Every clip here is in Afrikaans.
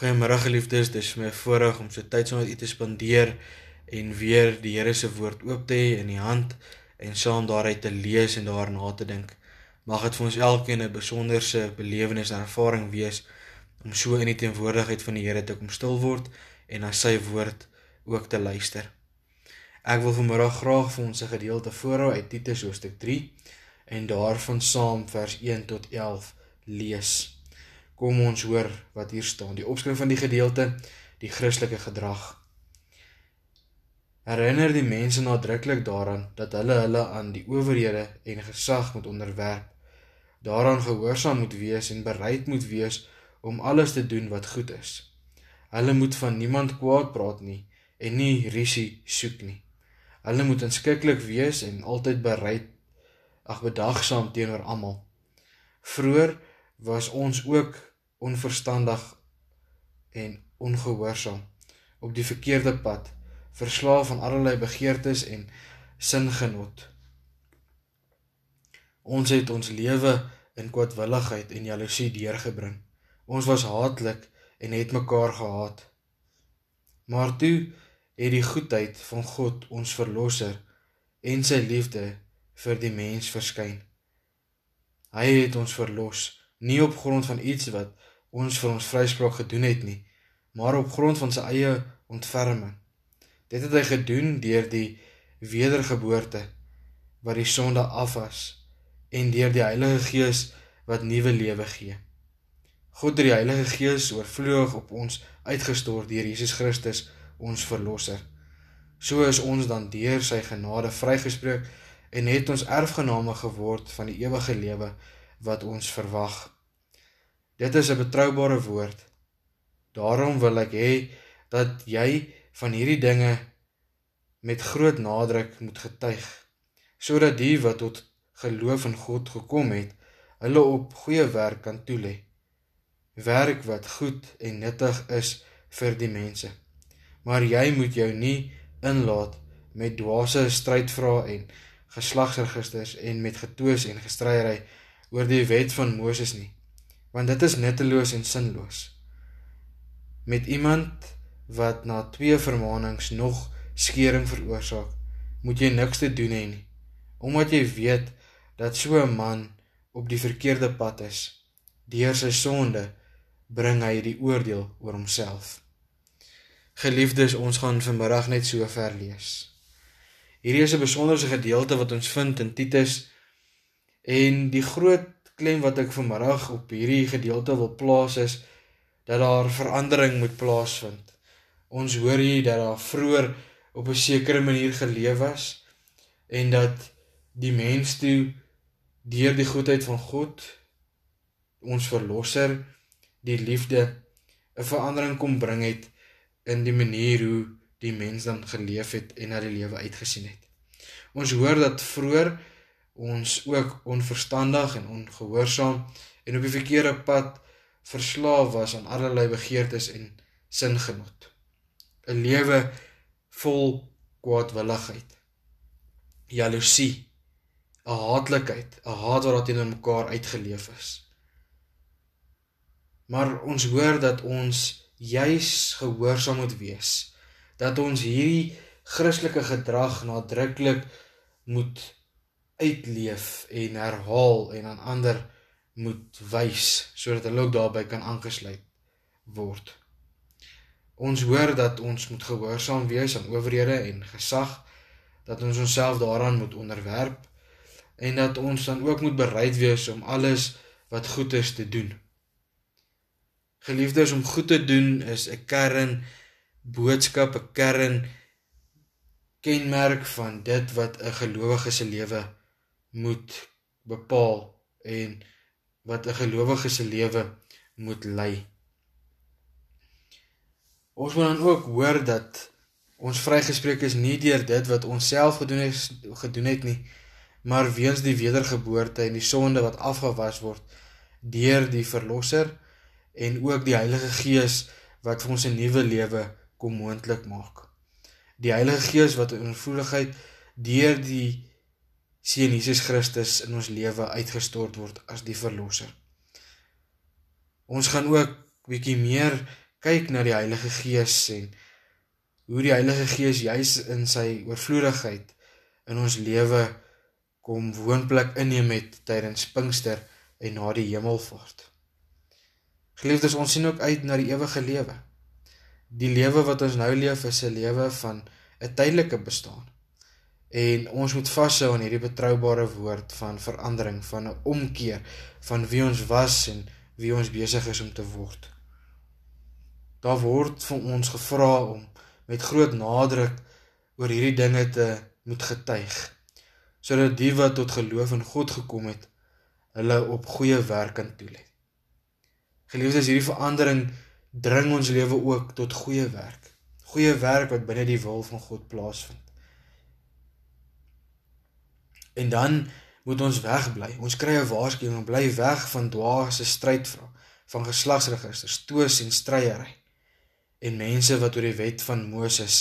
Goeiemôre geliefdes, dis vir my voorreg om so tyd saam met u te spandeer en weer die Here se woord oop te hê in die hand en saam daaruit te lees en daarna te dink. Mag dit vir ons elkeen 'n besonderse belewenis en ervaring wees om so in die teenwoordigheid van die Here te kom stil word en na sy woord ook te luister. Ek wil vanmôre graag vir ons 'n gedeelte voorhou uit Titus hoofstuk 3 en daarvan saam vers 1 tot 11 lees. Kom ons hoor wat hier staan. Die opskrif van die gedeelte, die Christelike gedrag. Herinner die mense nadruklik daaraan dat hulle hulle aan die owerhede en gesag moet onderwerp. Daaraan gehoorsaam moet wees en bereid moet wees om alles te doen wat goed is. Hulle moet van niemand kwaad praat nie en nie risie soek nie. Hulle moet inskikkelik wees en altyd bereid ag bedagsaam teenoor almal. Vroer was ons ook onverstandig en ongehoorsaam op die verkeerde pad, verslaaf aan allerlei begeertes en singenot. Ons het ons lewe in kwaadwilligheid en jaloesie deurgebring. Ons was haatlik en het mekaar gehaat. Maar toe het die goedheid van God ons verlosser en sy liefde vir die mens verskyn. Hy het ons verlos nie op grond van iets wat ons vir ons vryspraak gedoen het nie, maar op grond van sy eie ontferming. Dit het hy gedoen deur die wedergeboorte wat die sonde afwas en deur die Heilige Gees wat nuwe lewe gee. God het die Heilige Gees oorvloeg op ons uitgestort deur Jesus Christus ons verlosser. So is ons dan deur sy genade vrygespreek en het ons erfgename geword van die ewige lewe wat ons verwag. Dit is 'n betroubare woord. Daarom wil ek hê dat jy van hierdie dinge met groot nadruk moet getuig sodat die wat tot geloof in God gekom het, hulle op goeie werk kan toelê. Werk wat goed en nuttig is vir die mense. Maar jy moet jou nie inlaat met dwaase strydvrae en geslagsregisters en met getwis en gestryery oor die wet van Moses nie want dit is nutteloos en sinloos. Met iemand wat na twee vermaanings nog skering veroorsaak, moet jy niks te doen hê nie, omdat jy weet dat so 'n man op die verkeerde pad is. Deur sy sonde bring hy die oordeel oor homself. Geliefdes, ons gaan vanmiddag net so ver lees. Hierdie is 'n besonderse gedeelte wat ons vind in Titus en die groot klem wat ek vanmiddag op hierdie gedeelte wil plaas is dat daar verandering moet plaasvind. Ons hoor hier dat daar vroeër op 'n sekere manier geleef was en dat die mens toe deur die goedheid van God ons verlosser die liefde 'n verandering kom bring het in die manier hoe die mens dan geleef het en na die lewe uitgesien het. Ons hoor dat vroeër ons ook onverstandig en ongehoorsaam en op die verkeerde pad verslaaf was aan allerlei begeertes en singenot. 'n Lewe vol kwaadwilligheid, jaloesie, 'n haatlikheid, 'n haat wat teenoor mekaar uitgeleef is. Maar ons hoor dat ons juis gehoorsaam moet wees, dat ons hierdie Christelike gedrag nadruklik moet uitleef en herhaal en aan ander moet wys sodat hulle ook daarbey kan aangesluit word. Ons hoor dat ons moet gehoorsaam wees aan owerhede en gesag, dat ons onsself daaraan moet onderwerp en dat ons dan ook moet bereid wees om alles wat goed is te doen. Geliefdes, om goed te doen is 'n kern boodskap, 'n kern kenmerk van dit wat 'n gelowige se lewe moet bepaal en wat 'n gelowige se lewe moet lei. Ons moet dan ook hoor dat ons vrygespreek is nie deur dit wat ons self gedoen het gedoen het nie, maar weens die wedergeboorte en die sonde wat afgewas word deur die verlosser en ook die Heilige Gees wat vir ons 'n nuwe lewe kom moontlik maak. Die Heilige Gees wat in oorvloedigheid deur die sien Jesus Christus in ons lewe uitgestort word as die verlosser. Ons gaan ook bietjie meer kyk na die Heilige Gees en hoe die Heilige Gees juis in sy oorvloedigheid in ons lewe kom woonplek inneem het tydens Pinkster en na die hemelvaart. Geliefdes, ons sien ook uit na die ewige lewe. Die lewe wat ons nou leef is 'n lewe van 'n tydelike bestaan. En ons moet vashou aan hierdie betroubare woord van verandering, van 'n omkeer van wie ons was en wie ons besig is om te word. Daar word van ons gevra om met groot nadruk oor hierdie dinge te moet getuig sodat die wat tot geloof in God gekom het hulle op goeie werk kan toelê. Geliefdes, hierdie verandering dring ons lewe ook tot goeie werk. Goeie werk wat binne die wil van God plaasvind. En dan moet ons wegbly. Ons kry 'n waarskuwing, bly weg van dwaase strydvra, van geslagsregisters, toos en stryery en mense wat oor die wet van Moses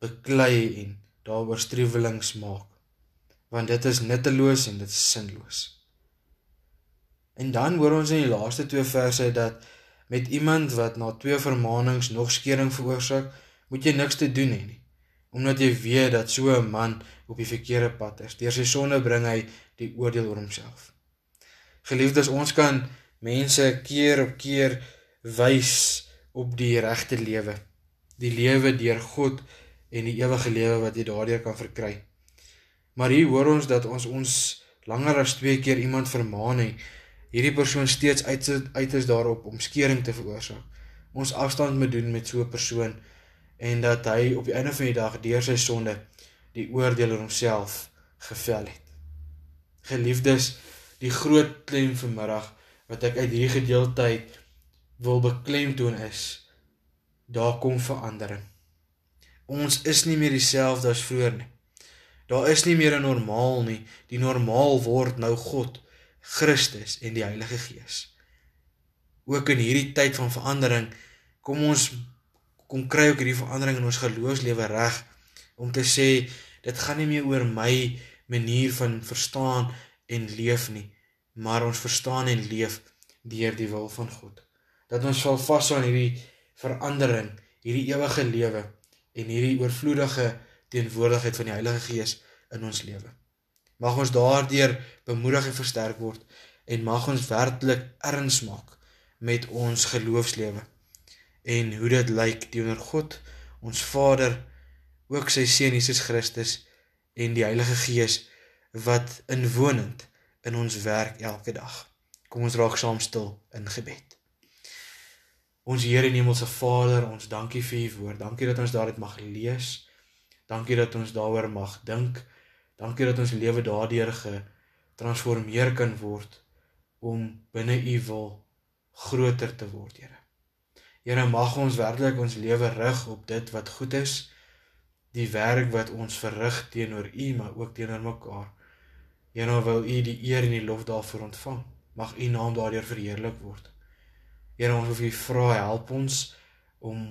beklei en daaroor struwelings maak. Want dit is nutteloos en dit is sinloos. En dan hoor ons in die laaste twee verse dat met iemand wat na twee vermaanings nog skering veroorsaak, moet jy niks te doen hê nie omdat jy weet dat so 'n man op die verkeerde pad is. Deur sy sonde bring hy die oordeel oor homself. Geliefdes, ons kan mense keer op keer wys op die regte lewe. Die lewe deur God en die ewige lewe wat jy daardeur kan verkry. Maar hier hoor ons dat ons ons langer as twee keer iemand vermaan het, hierdie persoon steeds uit uit is daarop om skering te veroorsaak. Ons afstand moet doen met so 'n persoon en dat hy op die einde van die dag deur sy sonde die oordeel oor homself gevel het. Geliefdes, die groot klem vanmiddag wat ek uit hierdie gedeelte uit wil beklemtoon is, daar kom verandering. Ons is nie meer dieselfde as vroeër nie. Daar is nie meer 'n normaal nie. Die normaal word nou God, Christus en die Heilige Gees. Ook in hierdie tyd van verandering kom ons kom kry ook hierdie verandering in ons geloofslewe reg om te sê dit gaan nie meer oor my manier van verstaan en leef nie, maar ons verstaan en leef deur die wil van God. Dat ons sal vashou aan hierdie verandering, hierdie ewige lewe en hierdie oorvloedige teenwoordigheid van die Heilige Gees in ons lewe. Mag ons daardeur bemoedig en versterk word en mag ons werklik erns maak met ons geloofslewe en hoe dit lyk teenoor God, ons Vader, ook sy seun Jesus Christus en die Heilige Gees wat inwonend in ons werk elke dag. Kom ons raak saam stil in gebed. Ons Here en Hemelse Vader, ons dankie vir u woord. Dankie dat ons daaruit mag lees. Dankie dat ons daaroor mag dink. Dankie dat ons lewe daardeur getransformeer kan word om binne u wil groter te word, Here. Here mag ons werklik ons lewe rig op dit wat goed is, die werk wat ons verrig teenoor U, maar ook teenoor mekaar. Here wil U die eer en die lof daarvoor ontvang. Mag U naam daardeur verheerlik word. Here ons wil U vra help ons om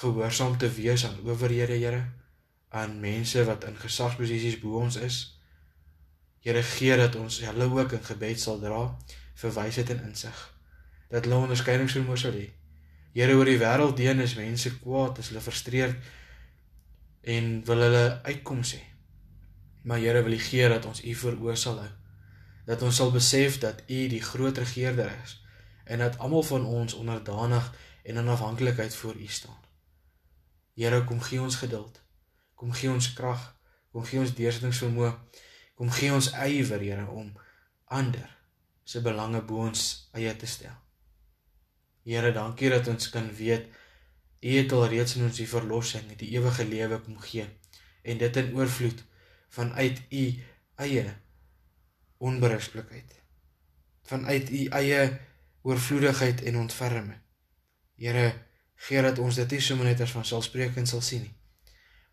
gehoorsaam te wees aan owerhede, Here, aan mense wat in gesagsposisies bo ons is. Here gee dat ons hulle ook in gebed sal dra vir wysheid en insig. Dat hulle onderskeiding sou moes hê Here oor die wêreld heen is mense kwaad, is hulle frustreerd en wil hulle uitkoms hê. Maar Here wil U gee dat ons U oë sal hou. Dat ons sal besef dat U die groot regerder is en dat almal van ons onderdanig en in afhanklikheid voor U staan. Here, kom gee ons geduld. Kom gee ons krag. Kom gee ons deursettingsvermoë. Kom gee ons ywer, Here, om ander se belange bo ons eie te stel. Here, dankie dat ons kan weet U het al reeds in ons die verlossing, die ewige lewe kom gee en dit in oorvloed vanuit U eie onberispelikheid. Vanuit U eie oorvloedigheid en ontferming. Here, gee dat ons dit nie sommer net as van selfspreekend sal sien nie,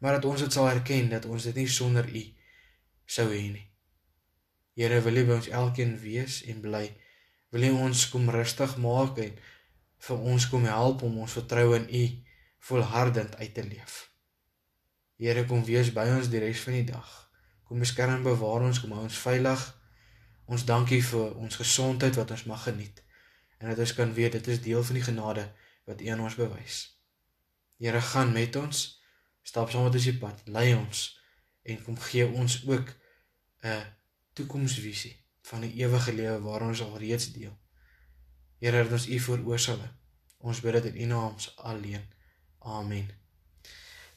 maar dat ons dit sal erken dat ons dit nie sonder U sou hê nie. Here, wil U by ons elkeen wees en bly. Wil U ons kom rustig maak en vir ons kom help om ons vertroue in U volhardend uit te leef. Here kom wees by ons die res van die dag. Kom beskerm en bewaar ons, kom hou ons veilig. Ons dankie vir ons gesondheid wat ons mag geniet en dat ons kan weet dit is deel van die genade wat U aan ons bewys. Here gaan met ons, stap saam met ons die pad, lei ons en kom gee ons ook 'n toekomsvisie van 'n ewige lewe waarin ons al reeds deel. Here, dat ons U hou. Ons bid dit in U naam alleen. Amen.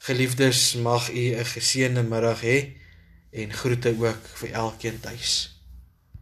Geliefdes, mag u 'n geseënde middag hê en groete ook vir elkeen tuis.